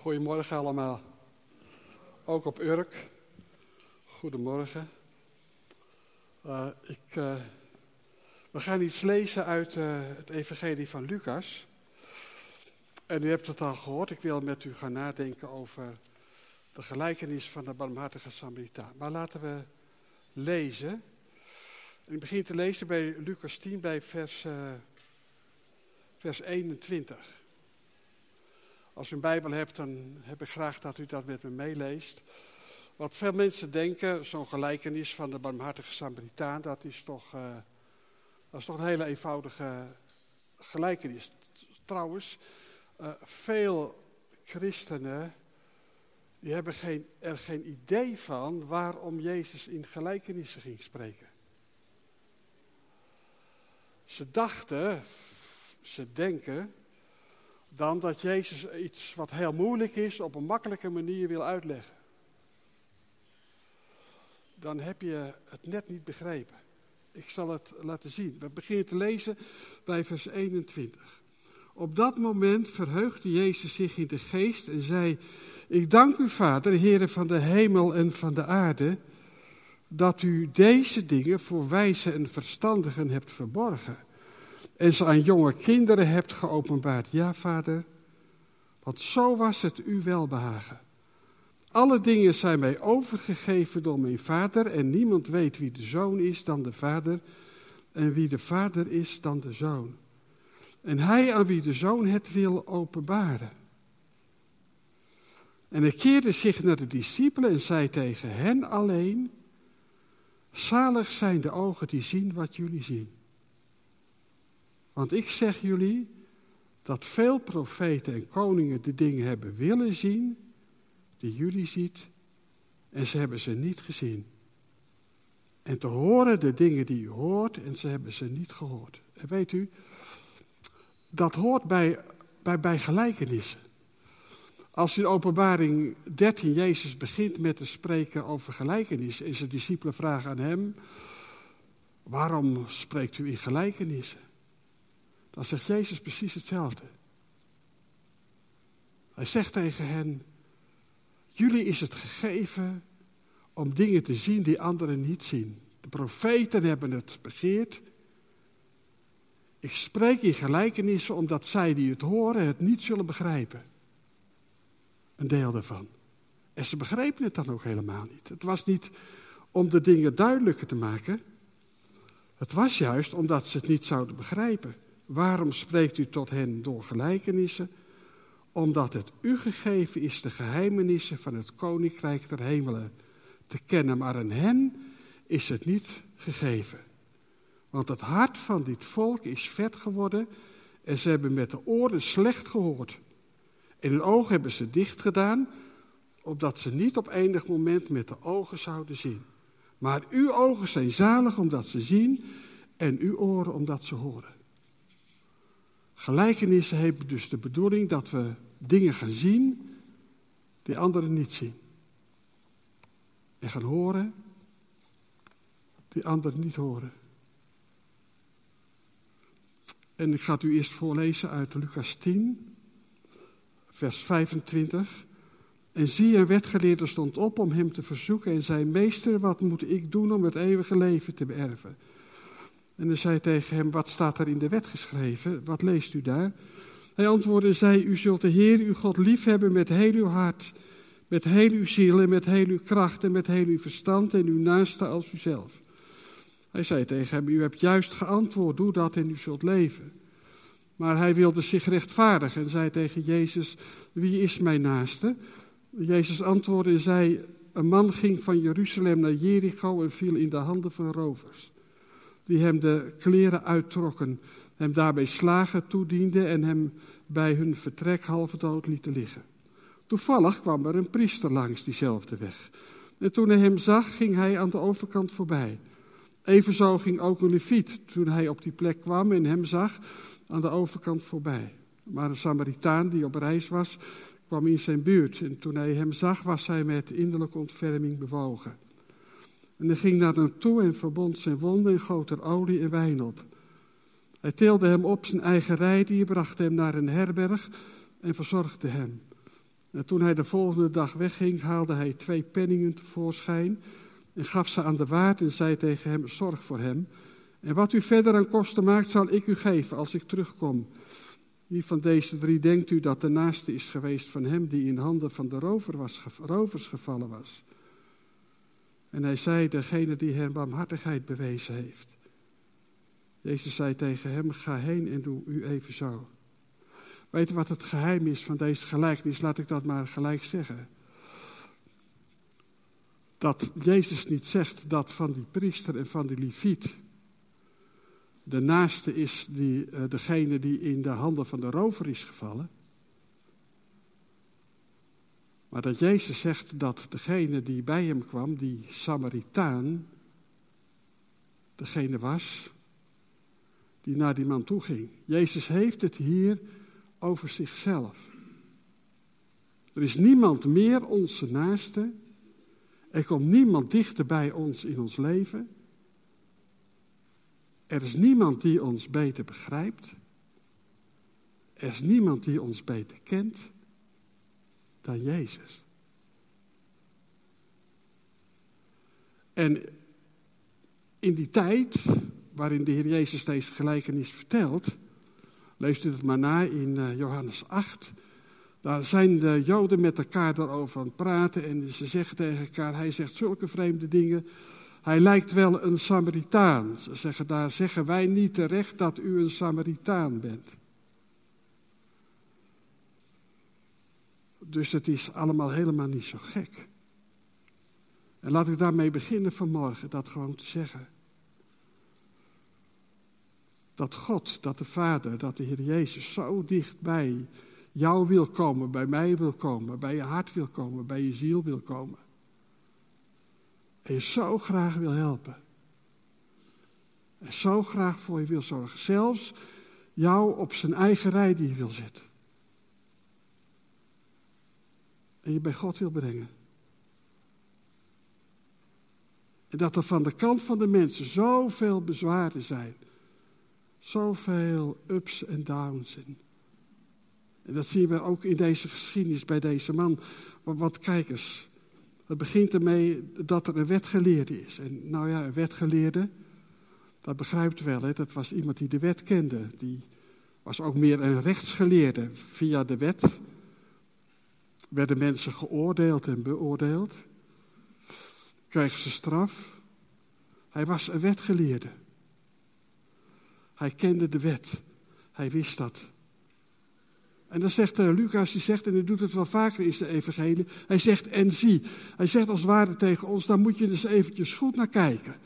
Goedemorgen allemaal. Ook op Urk. Goedemorgen. Uh, ik, uh, we gaan iets lezen uit uh, het Evangelie van Lucas. En u hebt het al gehoord. Ik wil met u gaan nadenken over de gelijkenis van de barmhartige Samaritaan. Maar laten we lezen. Ik begin te lezen bij Lucas 10, bij vers, vers 21. Als u een Bijbel hebt, dan heb ik graag dat u dat met me meeleest. Wat veel mensen denken, zo'n gelijkenis van de barmhartige Samaritaan, dat is toch, uh, dat is toch een hele eenvoudige gelijkenis. Trouwens, uh, veel christenen die hebben geen, er geen idee van waarom Jezus in gelijkenissen ging spreken. Ze dachten, ze denken dan dat Jezus iets wat heel moeilijk is op een makkelijke manier wil uitleggen. Dan heb je het net niet begrepen. Ik zal het laten zien. We beginnen te lezen bij vers 21. Op dat moment verheugde Jezus zich in de geest en zei: Ik dank u, Vader, Heere van de hemel en van de aarde, dat u deze dingen voor wijze en verstandigen hebt verborgen en ze aan jonge kinderen hebt geopenbaard. Ja, vader, want zo was het u welbehagen. Alle dingen zijn mij overgegeven door mijn vader en niemand weet wie de zoon is dan de vader en wie de vader is dan de zoon. En hij aan wie de zoon het wil openbaren. En hij keerde zich naar de discipelen en zei tegen hen alleen, zalig zijn de ogen die zien wat jullie zien. Want ik zeg jullie dat veel profeten en koningen de dingen hebben willen zien die jullie ziet en ze hebben ze niet gezien. En te horen de dingen die u hoort en ze hebben ze niet gehoord. En weet u, dat hoort bij, bij, bij gelijkenissen. Als in openbaring 13 Jezus begint met te spreken over gelijkenissen en zijn discipelen vragen aan hem, waarom spreekt u in gelijkenissen? Dan zegt Jezus precies hetzelfde. Hij zegt tegen hen: Jullie is het gegeven om dingen te zien die anderen niet zien. De profeten hebben het begeerd. Ik spreek in gelijkenissen omdat zij die het horen het niet zullen begrijpen. Een deel daarvan. En ze begrepen het dan ook helemaal niet. Het was niet om de dingen duidelijker te maken. Het was juist omdat ze het niet zouden begrijpen. Waarom spreekt u tot hen door gelijkenissen? Omdat het u gegeven is de geheimenissen van het koninkrijk der hemelen te kennen, maar aan hen is het niet gegeven. Want het hart van dit volk is vet geworden en ze hebben met de oren slecht gehoord. En hun ogen hebben ze dicht gedaan, opdat ze niet op enig moment met de ogen zouden zien. Maar uw ogen zijn zalig omdat ze zien en uw oren omdat ze horen. Gelijkenissen hebben dus de bedoeling dat we dingen gaan zien die anderen niet zien. En gaan horen die anderen niet horen. En ik ga het u eerst voorlezen uit Lucas 10, vers 25. En zie, een wetgeleerde stond op om hem te verzoeken en zei: Meester, wat moet ik doen om het eeuwige leven te beërven? En hij zei tegen hem, wat staat er in de wet geschreven? Wat leest u daar? Hij antwoordde en zei, u zult de Heer uw God liefhebben met heel uw hart, met heel uw ziel en met heel uw kracht en met heel uw verstand en uw naaste als uzelf. Hij zei tegen hem, u hebt juist geantwoord, doe dat en u zult leven. Maar hij wilde zich rechtvaardigen en zei tegen Jezus, wie is mijn naaste? Jezus antwoordde en zei, een man ging van Jeruzalem naar Jericho en viel in de handen van rovers die hem de kleren uittrokken, hem daarbij slagen toedienden en hem bij hun vertrek halve dood lieten liggen. Toevallig kwam er een priester langs diezelfde weg. En toen hij hem zag, ging hij aan de overkant voorbij. Evenzo ging ook een leviet, toen hij op die plek kwam en hem zag, aan de overkant voorbij. Maar een Samaritaan die op reis was, kwam in zijn buurt. En toen hij hem zag, was hij met innerlijke ontferming bewogen. En hij ging naar hem toe en verbond zijn wonden en goot er olie en wijn op. Hij tilde hem op zijn eigen rijdier, bracht hem naar een herberg en verzorgde hem. En toen hij de volgende dag wegging, haalde hij twee penningen tevoorschijn en gaf ze aan de waard en zei tegen hem, zorg voor hem. En wat u verder aan kosten maakt, zal ik u geven als ik terugkom. Wie van deze drie denkt u dat de naaste is geweest van hem die in handen van de was, rovers gevallen was? En hij zei, degene die hem barmhartigheid bewezen heeft. Jezus zei tegen hem, ga heen en doe u even zo. Weet je wat het geheim is van deze gelijkenis? Laat ik dat maar gelijk zeggen. Dat Jezus niet zegt dat van die priester en van die leviet de naaste is die, uh, degene die in de handen van de rover is gevallen. Maar dat Jezus zegt dat degene die bij hem kwam, die Samaritaan, degene was die naar die man toe ging. Jezus heeft het hier over zichzelf. Er is niemand meer onze naaste. Er komt niemand dichter bij ons in ons leven. Er is niemand die ons beter begrijpt. Er is niemand die ons beter kent dan Jezus. En in die tijd waarin de Heer Jezus deze gelijkenis vertelt, leest u het maar na in eh, Johannes 8. Daar zijn de Joden met elkaar daarover aan het praten en ze zeggen tegen elkaar, hij zegt zulke vreemde dingen. Hij lijkt wel een Samaritaan. Ze zeggen daar, zeggen wij niet terecht dat u een Samaritaan bent. Dus het is allemaal helemaal niet zo gek. En laat ik daarmee beginnen vanmorgen, dat gewoon te zeggen. Dat God, dat de Vader, dat de Heer Jezus zo dicht bij jou wil komen, bij mij wil komen, bij je hart wil komen, bij je ziel wil komen. En je zo graag wil helpen. En zo graag voor je wil zorgen. Zelfs jou op zijn eigen rij die wil zetten. En je bij God wil brengen. En dat er van de kant van de mensen zoveel bezwaren zijn. Zoveel ups en downs. En, en dat zien we ook in deze geschiedenis bij deze man. Wat kijkers. Het begint ermee dat er een wetgeleerde is. En nou ja, een wetgeleerde, dat begrijpt wel. Hè? Dat was iemand die de wet kende. Die was ook meer een rechtsgeleerde. Via de wet werden mensen geoordeeld en beoordeeld. Kregen ze straf. Hij was een wetgeleerde. Hij kende de wet. Hij wist dat. En dan zegt uh, Lucas, die zegt, en hij doet het wel vaker in zijn evangelie, hij zegt en zie. Hij zegt als ware tegen ons, daar moet je dus eventjes goed naar kijken.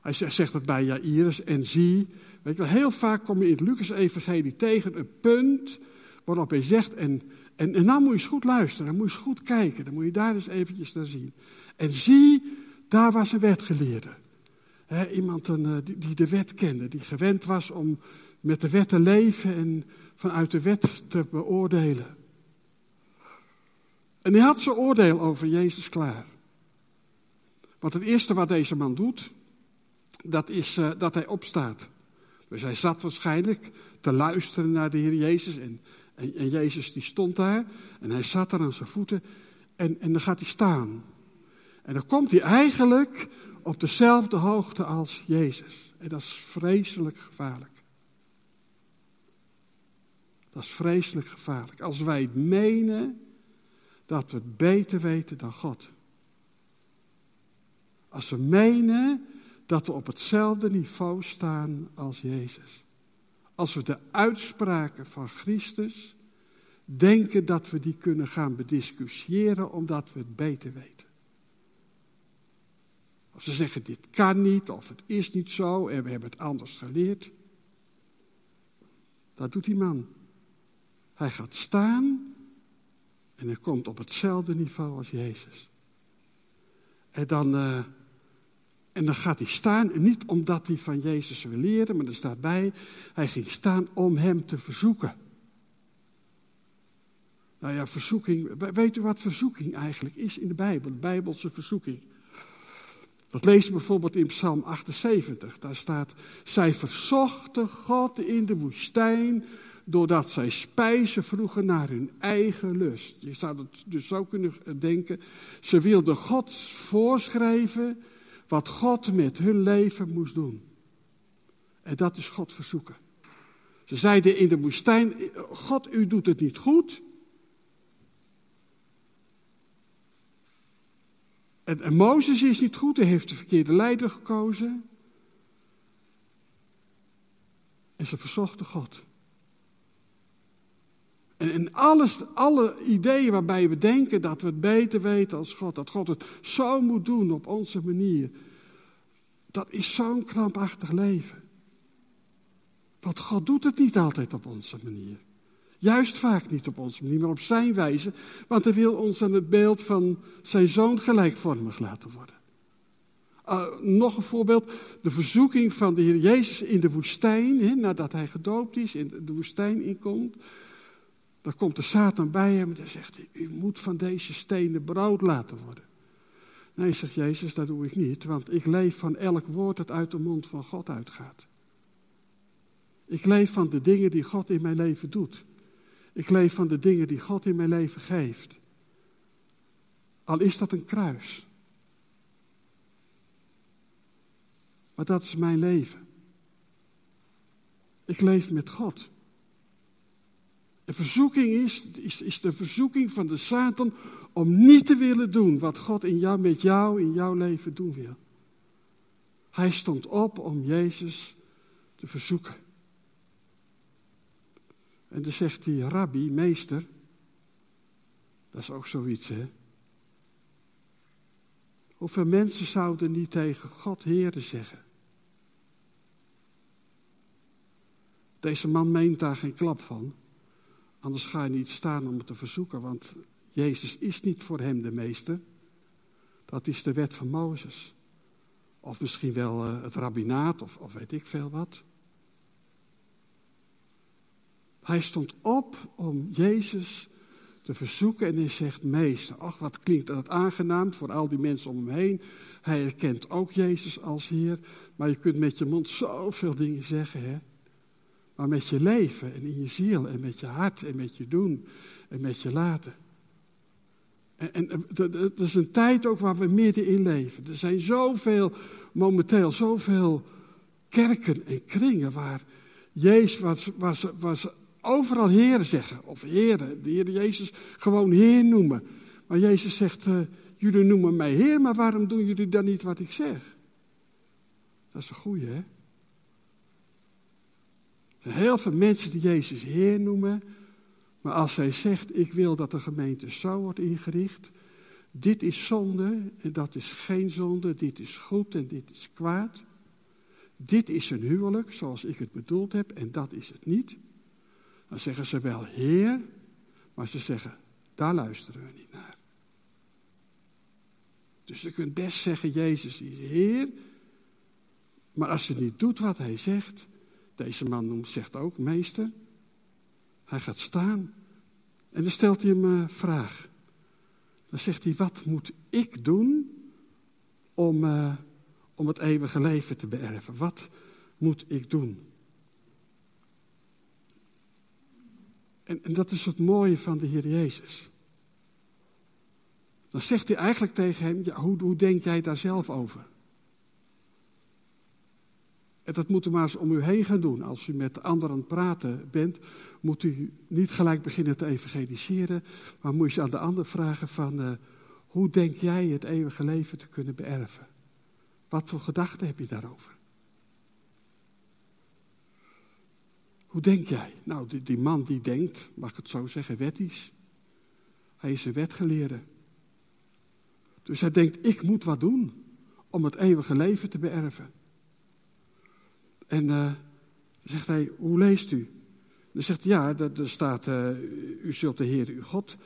Hij zegt, zegt het bij Jairus en zie. Weet je wel, heel vaak kom je in het Lucas-evangelie tegen een punt waarop hij zegt, en, en, en nou moet je eens goed luisteren, dan moet je eens goed kijken, dan moet je daar eens eventjes naar zien. En zie, daar was een wetgeleerde. He, iemand een, eh, die, die de wet kende, die gewend was om met de wet te leven en vanuit de wet te beoordelen. En hij had zijn oordeel over Jezus klaar. Want het eerste wat deze man doet, dat is uh, dat hij opstaat. Dus hij zat waarschijnlijk te luisteren naar de Heer Jezus. En, en, Jezus die stond daar en hij zat daar aan zijn voeten. En, en dan gaat hij staan. En dan komt hij eigenlijk op dezelfde hoogte als Jezus. En dat is vreselijk gevaarlijk. Dat is vreselijk gevaarlijk. Als wij menen dat we het beter weten dan God. Als we menen dat we op hetzelfde niveau staan als Jezus. Als we de uitspraken van Christus denken dat we die kunnen gaan bediscussiëren omdat we het beter weten. Als ze zeggen dit kan niet of het is niet zo en we hebben het anders geleerd. Dat doet die man. Hij gaat staan en hij komt op hetzelfde niveau als Jezus. En dan, uh, en dan gaat hij staan, niet omdat hij van Jezus wil leren, maar er staat bij, hij ging staan om hem te verzoeken. Nou ja, verzoeking, weet u wat verzoeking eigenlijk is in de Bijbel, de Bijbelse verzoeking? Dat lees je bijvoorbeeld in Psalm 78. Daar staat: Zij verzochten God in de woestijn doordat zij spijzen vroegen naar hun eigen lust. Je zou het dus zo kunnen denken. Ze wilden God voorschrijven wat God met hun leven moest doen. En dat is God verzoeken. Ze zeiden in de woestijn: God, u doet het niet goed. En, en Mozes is niet goed, hij heeft de verkeerde leider gekozen. En ze verzochten God. En, alles, alle ideeën waarbij we denken dat we het beter weten als God, dat God het zo moet doen op onze manier, dat is zo'n krampachtig leven. Want God doet het niet altijd op onze manier. Juist vaak niet op onze manier, maar op zijn wijze, want hij wil ons aan het beeld van zijn zoon gelijkvormig laten worden. Uh, nog een voorbeeld, de verzoeking van de Heer Jezus in de woestijn, nadat hij gedoopt is, in de woestijn inkomt. Dan komt de Satan bij hem en dan zegt hij, u moet van deze stenen brood laten worden. Nee, zegt Jezus, dat doe ik niet, want ik leef van elk woord dat uit de mond van God uitgaat. Ik leef van de dingen die God in mijn leven doet. Ik leef van de dingen die God in mijn leven geeft. Al is dat een kruis. Maar dat is mijn leven. Ik leef met God. De verzoeking is, is, is de verzoeking van de Satan om niet te willen doen wat God in jou, met jou in jouw leven doen wil. Hij stond op om Jezus te verzoeken. En dan zegt hij, rabbi, meester, dat is ook zoiets, hè. Hoeveel mensen zouden niet tegen God Heeren zeggen? Deze man meent daar geen klap van. Anders ga je niet staan om het te verzoeken, want Jezus is niet voor hem de meester. Dat is de wet van Mozes. Of misschien wel uh, het rabbinaat, of, of weet ik veel wat. Hij stond op om Jezus te verzoeken en hij zegt, meester, ach wat klinkt dat aangenaam voor al die mensen om hem heen. Hij herkent ook Jezus als Heer, maar je kunt met je mond zoveel dingen zeggen, hè. Maar met je leven en in je ziel en met je hart en met je doen en met je laten. En, en het is een tijd ook waar we middenin leven. Er zijn zoveel, momenteel zoveel kerken en kringen waar Jezus, was, was, was overal Heer zeggen. Of Heer, de Heer Jezus gewoon Heer noemen. Maar Jezus zegt, uh, jullie noemen mij Heer, maar waarom doen jullie dan niet wat ik zeg? Dat is een goeie, hè? Heel veel mensen die Jezus Heer noemen. Maar als zij zegt, ik wil dat de gemeente zo wordt ingericht. Dit is zonde en dat is geen zonde. Dit is goed en dit is kwaad. Dit is een huwelijk zoals ik het bedoeld heb en dat is het niet. Dan zeggen ze wel Heer, maar ze zeggen, daar luisteren we niet naar. Dus je kunt best zeggen, Jezus is Heer, maar als ze niet doet wat hij zegt, deze man zegt ook meester, hij gaat staan en dan stelt hij hem een vraag. Dan zegt hij, wat moet ik doen om, uh, om het eeuwige leven te beërven? Wat moet ik doen? En, en dat is het mooie van de Heer Jezus. Dan zegt hij eigenlijk tegen hem, hoe, hoe denk jij daar zelf over? Dat moet u maar eens om u heen gaan doen. Als u met anderen praten bent, moet u niet gelijk beginnen te evangeliseren, maar moet je aan de ander vragen van, uh, hoe denk jij het eeuwige leven te kunnen beërven? Wat voor gedachten heb je daarover? Hoe denk jij? Nou, die, die man die denkt, mag ik het zo zeggen, wettisch. Hij is een wetgeleerde. Dus hij denkt, ik moet wat doen om het eeuwige leven te beërven. En dan zegt hij, hoe leest u? Dan zegt hij, ja, er staat, uh, u zult de Heer uw God.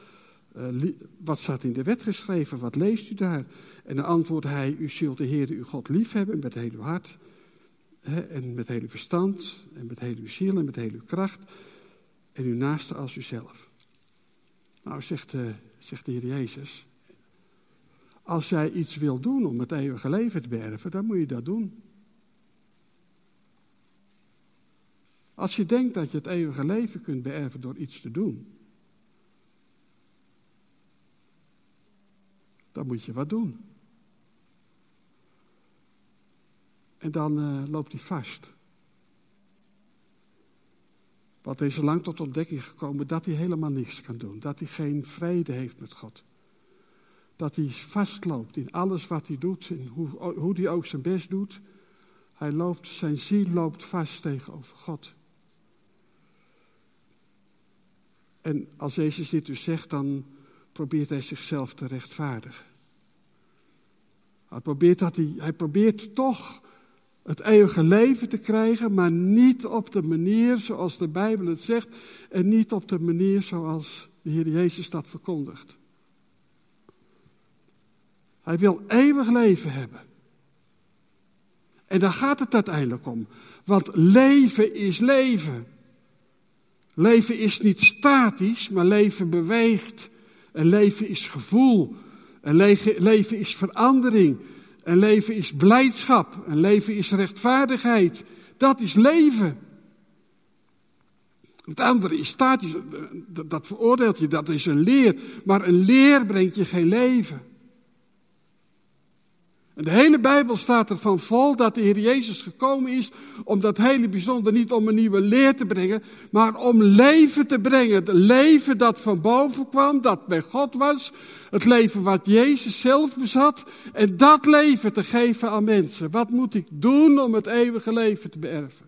Uh, wat staat in de wet geschreven? Wat leest u daar? En dan antwoordt hij, u zult de Heer uw God liefhebben met heel uw hart en met heel uw verstand, en met heel uw ziel, en met heel uw kracht, en uw naaste als uzelf. Nou, zegt, zegt de Heer Jezus, als jij iets wil doen om het eeuwige leven te beërven, dan moet je dat doen. Als je denkt dat je het eeuwige leven kunt beërven door iets te doen, dan moet je wat doen. En dan uh, loopt hij vast. Want hij is lang tot ontdekking gekomen dat hij helemaal niks kan doen. Dat hij geen vrede heeft met God. Dat hij vastloopt in alles wat hij doet, in hoe, hoe hij ook zijn best doet. Hij loopt, zijn ziel loopt vast tegenover God. En als Jezus dit dus zegt, dan probeert hij zichzelf te rechtvaardigen. Hij probeert, dat hij, hij probeert toch het eeuwige leven te krijgen, maar niet op de manier zoals de Bijbel het zegt en niet op de manier zoals de Heer Jezus dat verkondigt. Hij wil eeuwig leven hebben. En daar gaat het uiteindelijk om. Want leven is leven. Leven is niet statisch, maar leven beweegt. En leven is gevoel. En leven is verandering. En leven is blijdschap. En leven is rechtvaardigheid. Dat is leven. Het andere is statisch. Dat veroordeelt je. Dat is een leer. Maar een leer brengt je geen leven. En de hele Bijbel staat ervan vol dat de Heer Jezus gekomen is om dat hele bijzonder niet om een nieuwe leer te brengen, maar om leven te brengen. Het leven dat van boven kwam, dat bij God was. Het leven wat Jezus zelf bezat. En dat leven te geven aan mensen. Wat moet ik doen om het eeuwige leven te beërven?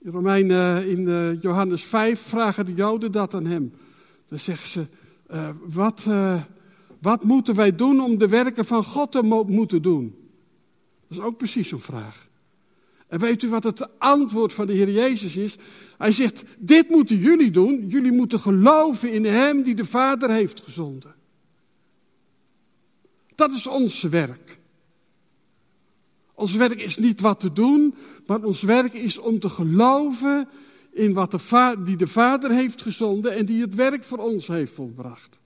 In Romein, in eh, Johannes 5 vragen de Joden dat aan hem. Dan zeggen ze, uh, wat... wat moeten wij doen om de werken van God te moeten doen? Dat is ook precies zo'n vraag. En weet u wat het antwoord van de Heer Jezus is? Hij zegt, dit moeten jullie doen. Jullie moeten geloven in Hem die de Vader heeft gezonden. Dat is ons werk. Ons werk is niet wat te doen, maar ons werk is om te geloven in wat de die de Vader heeft gezonden en die het werk voor ons heeft volbracht.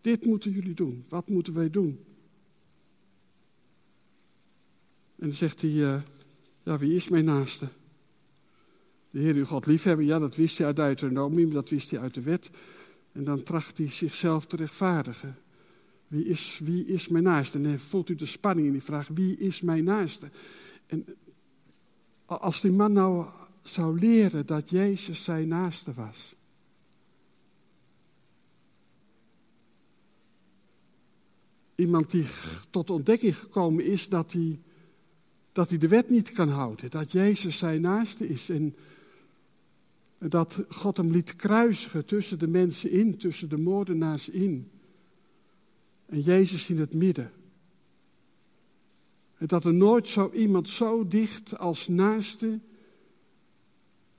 Dit moeten jullie doen. Wat moeten wij doen? En dan zegt hij, uh, ja, wie is mijn naaste? De Heer uw God liefhebben, ja, dat wist hij uit Deuteronomium, dat wist hij uit de wet. En dan tracht hij zichzelf te rechtvaardigen. Wie is, wie is mijn naaste? En dan voelt u de spanning in die vraag, wie is mijn naaste? En als die man nou zou leren dat Jezus zijn naaste was. Iemand die tot ontdekking gekomen is dat hij, dat hij de wet niet kan houden. Dat Jezus zijn naaste is. En dat God hem liet kruisigen tussen de mensen in, tussen de moordenaars in. En Jezus in het midden. En dat er nooit zo iemand zo dicht als naaste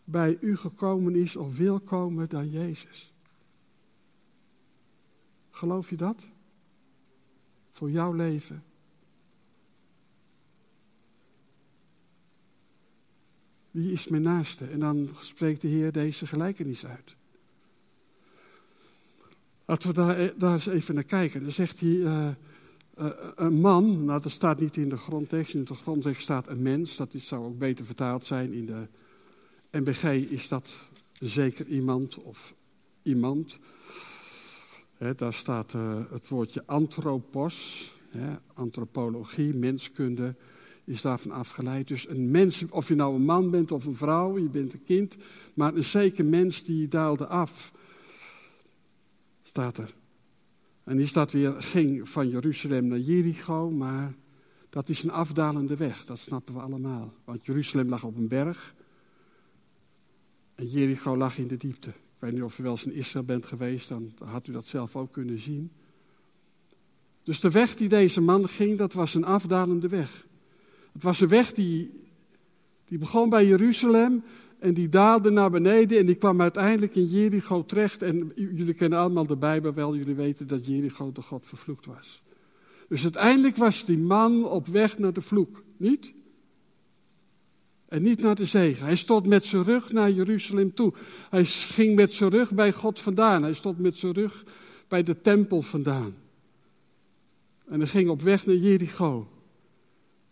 bij u gekomen is of wil komen dan Jezus. Geloof je dat? Voor jouw leven. Wie is mijn naaste? En dan spreekt de Heer deze gelijkenis uit. Laten we daar, eh, daar eens even naar kijken. Dan zegt hij, uh, uh, een man, nou dat staat niet in de grondtekst, in de grondtekst staat een mens, dat is, zou ook beter vertaald zijn. In de MBG is dat zeker iemand of iemand daar staat uh, het woordje anthropos, antropologie, menskunde, is daarvan afgeleid. Dus een mens, of je nou een man bent of een vrouw, je bent een kind, maar een zeker mens die daalde af, staat er. En is dat weer, ging van Jeruzalem naar Jericho, maar dat is een afdalende weg, dat snappen we allemaal. Want Jeruzalem lag op een berg en Jericho lag in de diepte. Ik weet niet of u wel eens in Israël bent geweest, dan had u dat zelf ook kunnen zien. Dus de weg die deze man ging, dat was een afdalende weg. Het was een weg die, die begon bij Jeruzalem en die daalde naar beneden en die kwam uiteindelijk in Jericho terecht. En jullie kennen allemaal de Bijbel wel, jullie weten dat Jericho de God vervloekt was. Dus uiteindelijk was die man op weg naar de vloek, niet? En niet naar de zegen. Hij stond met zijn rug naar Jeruzalem toe. Hij ging met zijn rug bij God vandaan. Hij stond met zijn rug bij de tempel vandaan. En hij ging op weg naar Jericho.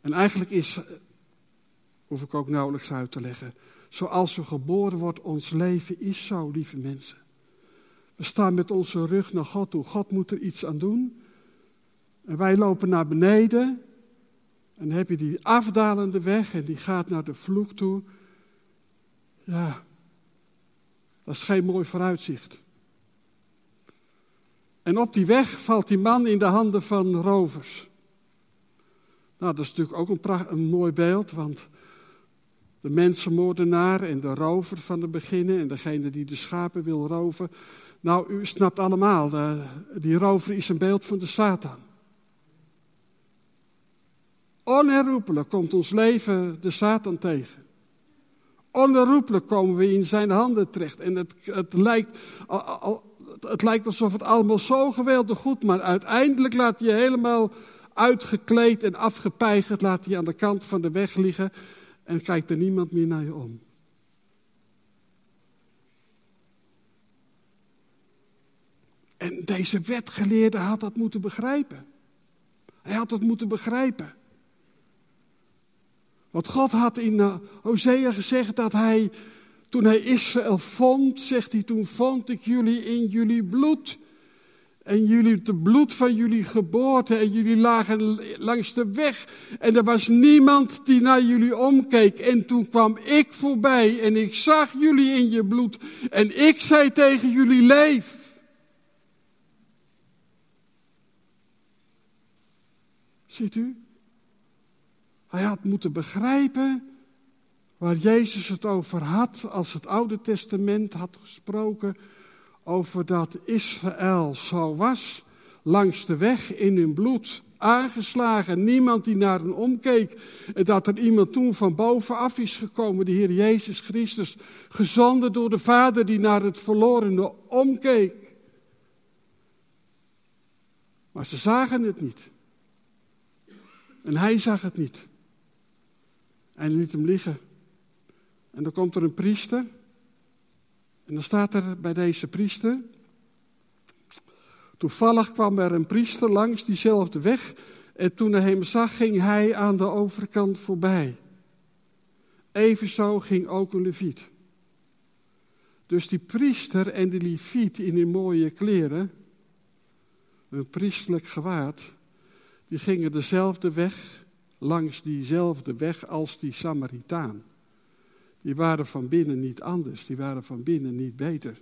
En eigenlijk is, hoef ik ook nauwelijks uit te leggen, zoals u geboren wordt. Ons leven is zo, lieve mensen. We staan met onze rug naar God toe. God moet er iets aan doen. En wij lopen naar beneden. En dan heb je die afdalende weg en die gaat naar de vloek toe. Ja, dat is geen mooi vooruitzicht. En op die weg valt die man in de handen van rovers. Nou, dat is natuurlijk ook een, pracht, een mooi beeld, want de mensenmoordenaar en de rover van de beginnen en degene die de schapen wil roven. Nou, u snapt allemaal, de, die rover is een beeld van de Satan. Onherroepelijk komt ons leven de Satan tegen. Onherroepelijk komen we in zijn handen terecht. En het, het, lijkt, het lijkt alsof het allemaal zo geweldig goed, maar uiteindelijk laat hij helemaal uitgekleed en afgepeigerd, laat hij aan de kant van de weg liggen en kijkt er niemand meer naar je om. En deze wetgeleerde had dat moeten begrijpen. Hij had dat moeten begrijpen. Want God had in eh, Hosea gezegd dat hij, toen hij Israël vond, zegt hij, toen vond ik jullie in jullie bloed. En jullie, het bloed van jullie geboorte. En jullie lagen langs de weg. En er was niemand die naar jullie omkeek. En toen kwam ik voorbij. En ik zag jullie in je bloed. En ik zei tegen jullie: leef. Ziet u? Hij had moeten begrijpen waar Jezus het over had als het Oude Testament had gesproken over dat Israël zo was, langs de weg in hun bloed aangeslagen, niemand die naar hen omkeek. En dat er iemand toen van bovenaf is gekomen, de Heer Jezus Christus, gezonden door de Vader die naar het verlorene omkeek. Maar ze zagen het niet. En hij zag het niet. En liet hem liggen. En dan komt er een priester. En dan staat er bij deze priester. Toevallig kwam er een priester langs diezelfde weg. En toen hij hem zag, ging hij aan de overkant voorbij. Evenzo ging ook een leviet. Dus die priester en de leviet in hun mooie kleren, een priestelijk gewaad, die gingen dezelfde weg langs diezelfde weg als die Samaritaan. Die waren van binnen niet anders, die waren van binnen niet beter.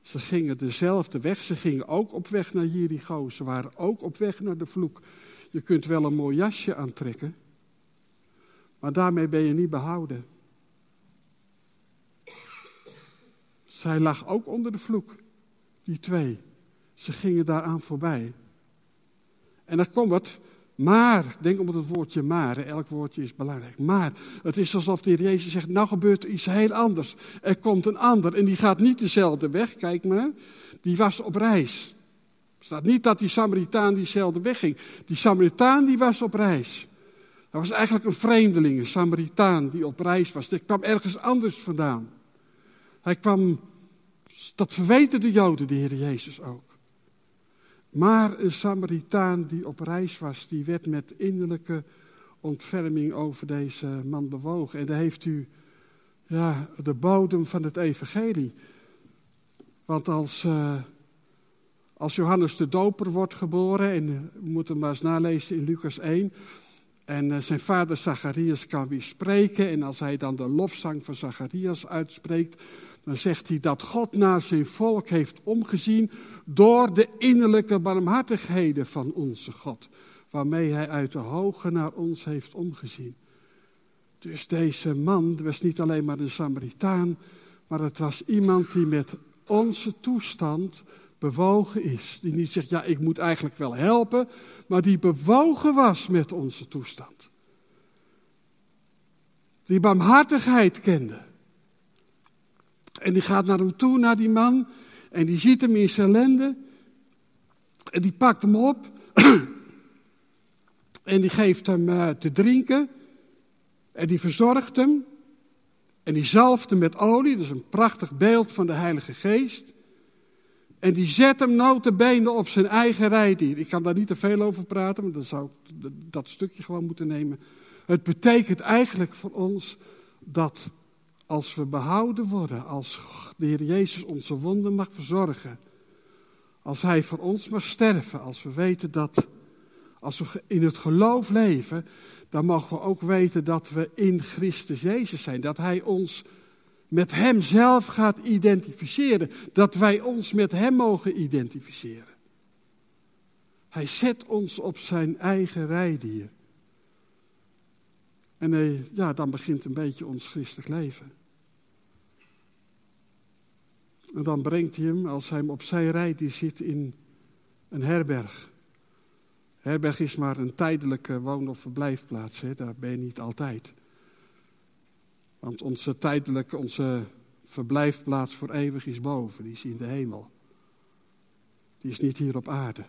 Ze gingen dezelfde weg, ze gingen ook op weg naar Jericho, ze waren ook op weg naar de vloek. Je kunt wel een mooi jasje aantrekken, maar daarmee ben je niet behouden. Zij lag ook onder de vloek, die twee. Ze gingen daaraan voorbij. En dan komt het, maar, denk om het woordje maar, elk woordje is belangrijk. Maar, het is alsof de Heer Jezus zegt, nou gebeurt er iets heel anders. Er komt een ander en die gaat niet dezelfde weg, kijk maar. Die was op reis. Er staat niet dat die Samaritaan diezelfde weg ging. Die Samaritaan die was op reis. Dat was eigenlijk een vreemdeling, een Samaritaan die op reis was. Hij kwam ergens anders vandaan. Hij kwam, dat verweten de Joden, de Heer Jezus ook. Maar een Samaritaan die op reis was, die werd met innerlijke ontferming over deze man bewogen. En daar heeft u ja, de bodem van het evangelie. Want als, uh, als Johannes de Doper wordt geboren, en uh, we moeten maar eens nalezen in Lucas 1, en uh, zijn vader Zacharias kan weer spreken, en als hij dan de lofzang van Zacharias uitspreekt, dan zegt hij dat God naar zijn volk heeft omgezien door de innerlijke barmhartigheden van onze God, waarmee hij uit de hoge naar ons heeft omgezien. Dus deze man was niet alleen maar een Samaritaan, maar het was iemand die met onze toestand bewogen is. Die niet zegt, ja, ik moet eigenlijk wel helpen, maar die bewogen was met onze toestand. Die barmhartigheid kende. En die gaat naar hem toe, naar die man. En die ziet hem in zijn ellende. En die pakt hem op. en die geeft hem uh, te drinken. En die verzorgt hem. En die zalft hem met olie. Dat is een prachtig beeld van de Heilige Geest. En die zet hem notabene op zijn eigen rijdier. Ik kan daar niet te veel over praten, maar dan zou ik dat stukje gewoon moeten nemen. Het betekent eigenlijk voor ons dat als we behouden worden, als de Heer Jezus onze wonden mag verzorgen, als Hij voor ons mag sterven, als we weten dat, als we in het geloof leven, dan mogen we ook weten dat we in Christus Jezus zijn. Dat Hij ons met Hem zelf gaat identificeren. Dat wij ons met Hem mogen identificeren. Hij zet ons op zijn eigen rijdier. En hij, ja, dan begint een beetje ons christelijk leven. En dan brengt hij hem, als hij hem op zijn rijdier zit, in een herberg. Herberg is maar een tijdelijke woon- of verblijfplaats. Hè? Daar ben je niet altijd. Want onze tijdelijke, onze verblijfplaats voor eeuwig is boven. Die is in de hemel. Die is niet hier op aarde.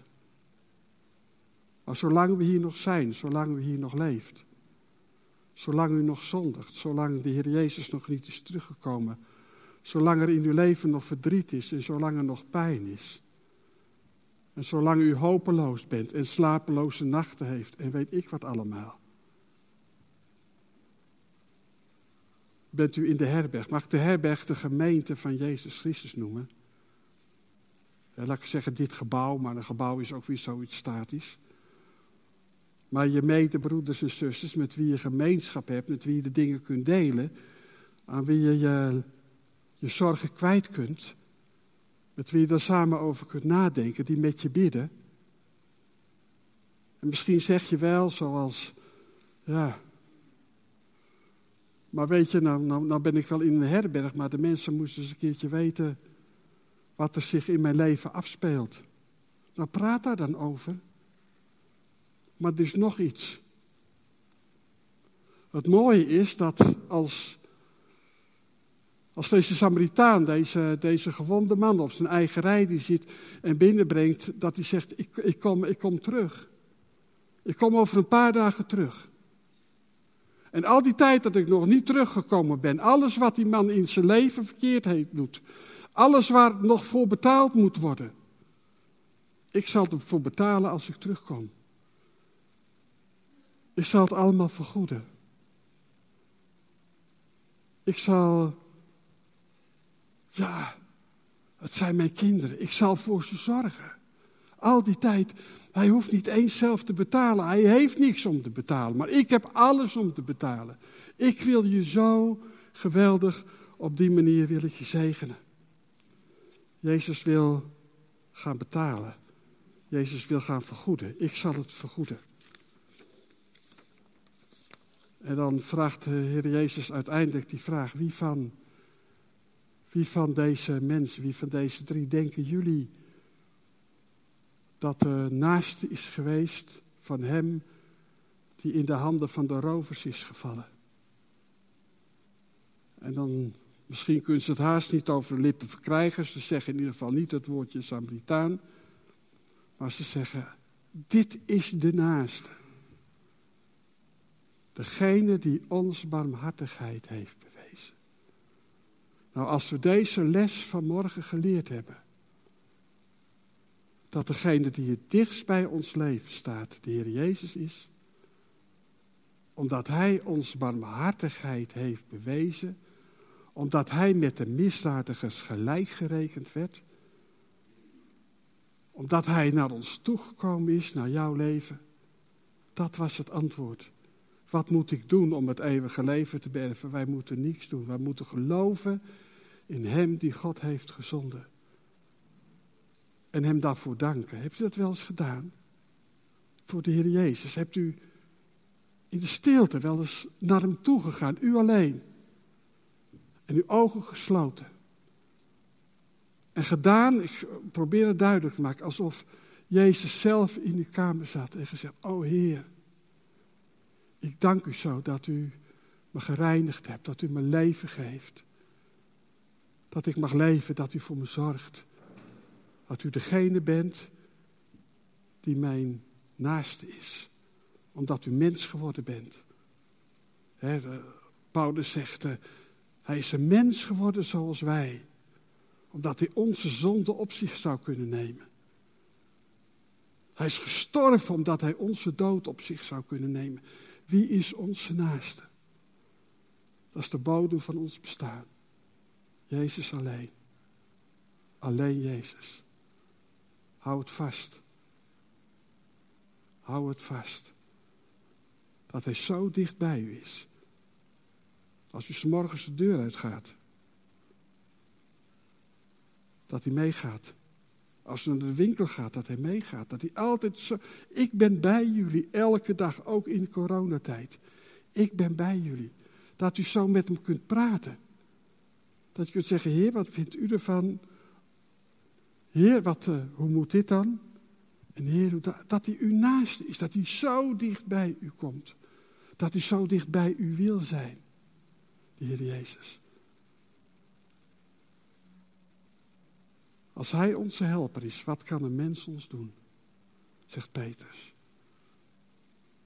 Maar zolang we hier nog zijn, zolang we hier nog leeft, zolang u nog zondigt, zolang de Heer Jezus nog niet is teruggekomen, zolang er in uw leven nog verdriet is en zolang er nog pijn is, en zolang u hopeloos bent en slapeloze nachten heeft en weet ik wat allemaal. Bent u in de herberg? Mag de herberg de gemeente van Jezus Christus noemen? Laat ik zeggen dit gebouw, maar een gebouw is ook weer zoiets statisch. Maar je medebroeders en zusters met wie je gemeenschap hebt, met wie je de dingen kunt delen, aan wie je je, je zorgen kwijt kunt, met wie je er samen over kunt nadenken, die met je bidden. En misschien zeg je wel, zoals, ja, maar weet je, nou, nou, nou ben ik wel in een herberg, maar de mensen moesten eens een keertje weten wat er zich in mijn leven afspeelt. Nou, praat daar dan over. Maar er is nog iets. Het mooie is dat als als deze Samaritaan, deze, deze gewonde man op zijn eigen rij die zit en binnenbrengt, dat hij zegt, ik, ik, kom, ik kom terug. Ik kom over een paar dagen terug. En al die tijd dat ik nog niet teruggekomen ben, alles wat die man in zijn leven verkeerd heeft doet, alles waar nog voor betaald moet worden, ik zal ervoor betalen als ik terugkom. Ik zal het allemaal vergoeden. Ik zal ja, het zijn mijn kinderen. Ik zal voor ze zorgen. Al die tijd. Hij hoeft niet eens zelf te betalen. Hij heeft niks om te betalen. Maar ik heb alles om te betalen. Ik wil je zo geweldig op die manier wil ik je zegenen. Jezus wil gaan betalen. Jezus wil gaan vergoeden. Ik zal het vergoeden. En dan vraagt de Heer Jezus uiteindelijk die vraag: wie van wie van deze mensen, wie van deze drie denken jullie dat de naaste is geweest van hem die in de handen van de rovers is gevallen? En dan, misschien kunnen ze het haast niet over de lippen verkrijgen. Ze zeggen in ieder geval niet het woordje Samaritaan. Maar ze zeggen, dit is de naaste. Degene die ons barmhartigheid heeft nou, als we deze les vanmorgen geleerd hebben, dat degene die het dichtst bij ons leven staat, de Heer Jezus is, omdat Hij ons barmhartigheid heeft bewezen, omdat Hij met de misdadigers gelijk gerekend werd, omdat Hij naar ons toegekomen is, naar jouw leven, dat was het antwoord. Wat moet ik doen om het eeuwige leven te berven? Wij moeten niets doen. Wij moeten geloven in Hem die God heeft gezonden. En Hem daarvoor danken. Heeft u dat wel eens gedaan? Voor de Heer Jezus. Hebt u in de stilte wel eens naar Hem toegegaan, u alleen. En uw ogen gesloten. En gedaan, ik probeer het duidelijk te maken, alsof Jezus zelf in uw kamer zat en gezegd, o Heer, ik dank u zo dat u me gereinigd hebt, dat u me leven geeft. Dat ik mag leven, dat u voor me zorgt. Dat u degene bent die mijn naaste is. Omdat u mens geworden bent. Paulus zegt, uh, hij is een mens geworden zoals wij. Omdat hij onze zonde op zich zou kunnen nemen. Hij is gestorven omdat hij onze dood op zich zou kunnen nemen. Wie is onze naaste? Dat is de bodem van ons bestaan. Jezus alleen. Alleen Jezus. Hou het vast. Hou het vast. Dat Hij zo dicht bij u is. Als u s morgens de deur uitgaat. Dat Hij meegaat. Als u naar de winkel gaat, dat Hij meegaat. Dat Hij altijd zo. Ik ben bij jullie elke dag, ook in coronatijd. Ik ben bij jullie. Dat u zo met Hem kunt praten. Dat je kunt zeggen, Heer, wat vindt u ervan? Heer, wat, uh, hoe moet dit dan? En Heer, dat hij u naast is, dat hij zo dicht bij u komt. Dat hij zo dicht bij u wil zijn, de Heer Jezus. Als Hij onze helper is, wat kan een mens ons doen? Zegt Petrus.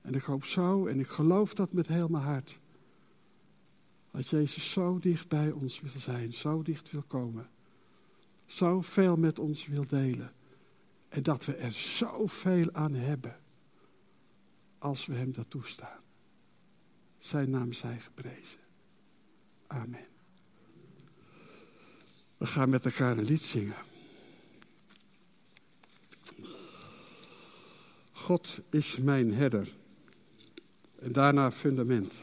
En ik hoop zo, en ik geloof dat met heel mijn hart, dat Jezus zo dicht bij ons wil zijn, zo dicht wil komen, zo veel met ons wil delen. En dat we er zoveel aan hebben als we Hem dat toestaan. Zijn naam zij geprezen. Amen. We gaan met elkaar een lied zingen. God is mijn herder. En daarna fundament.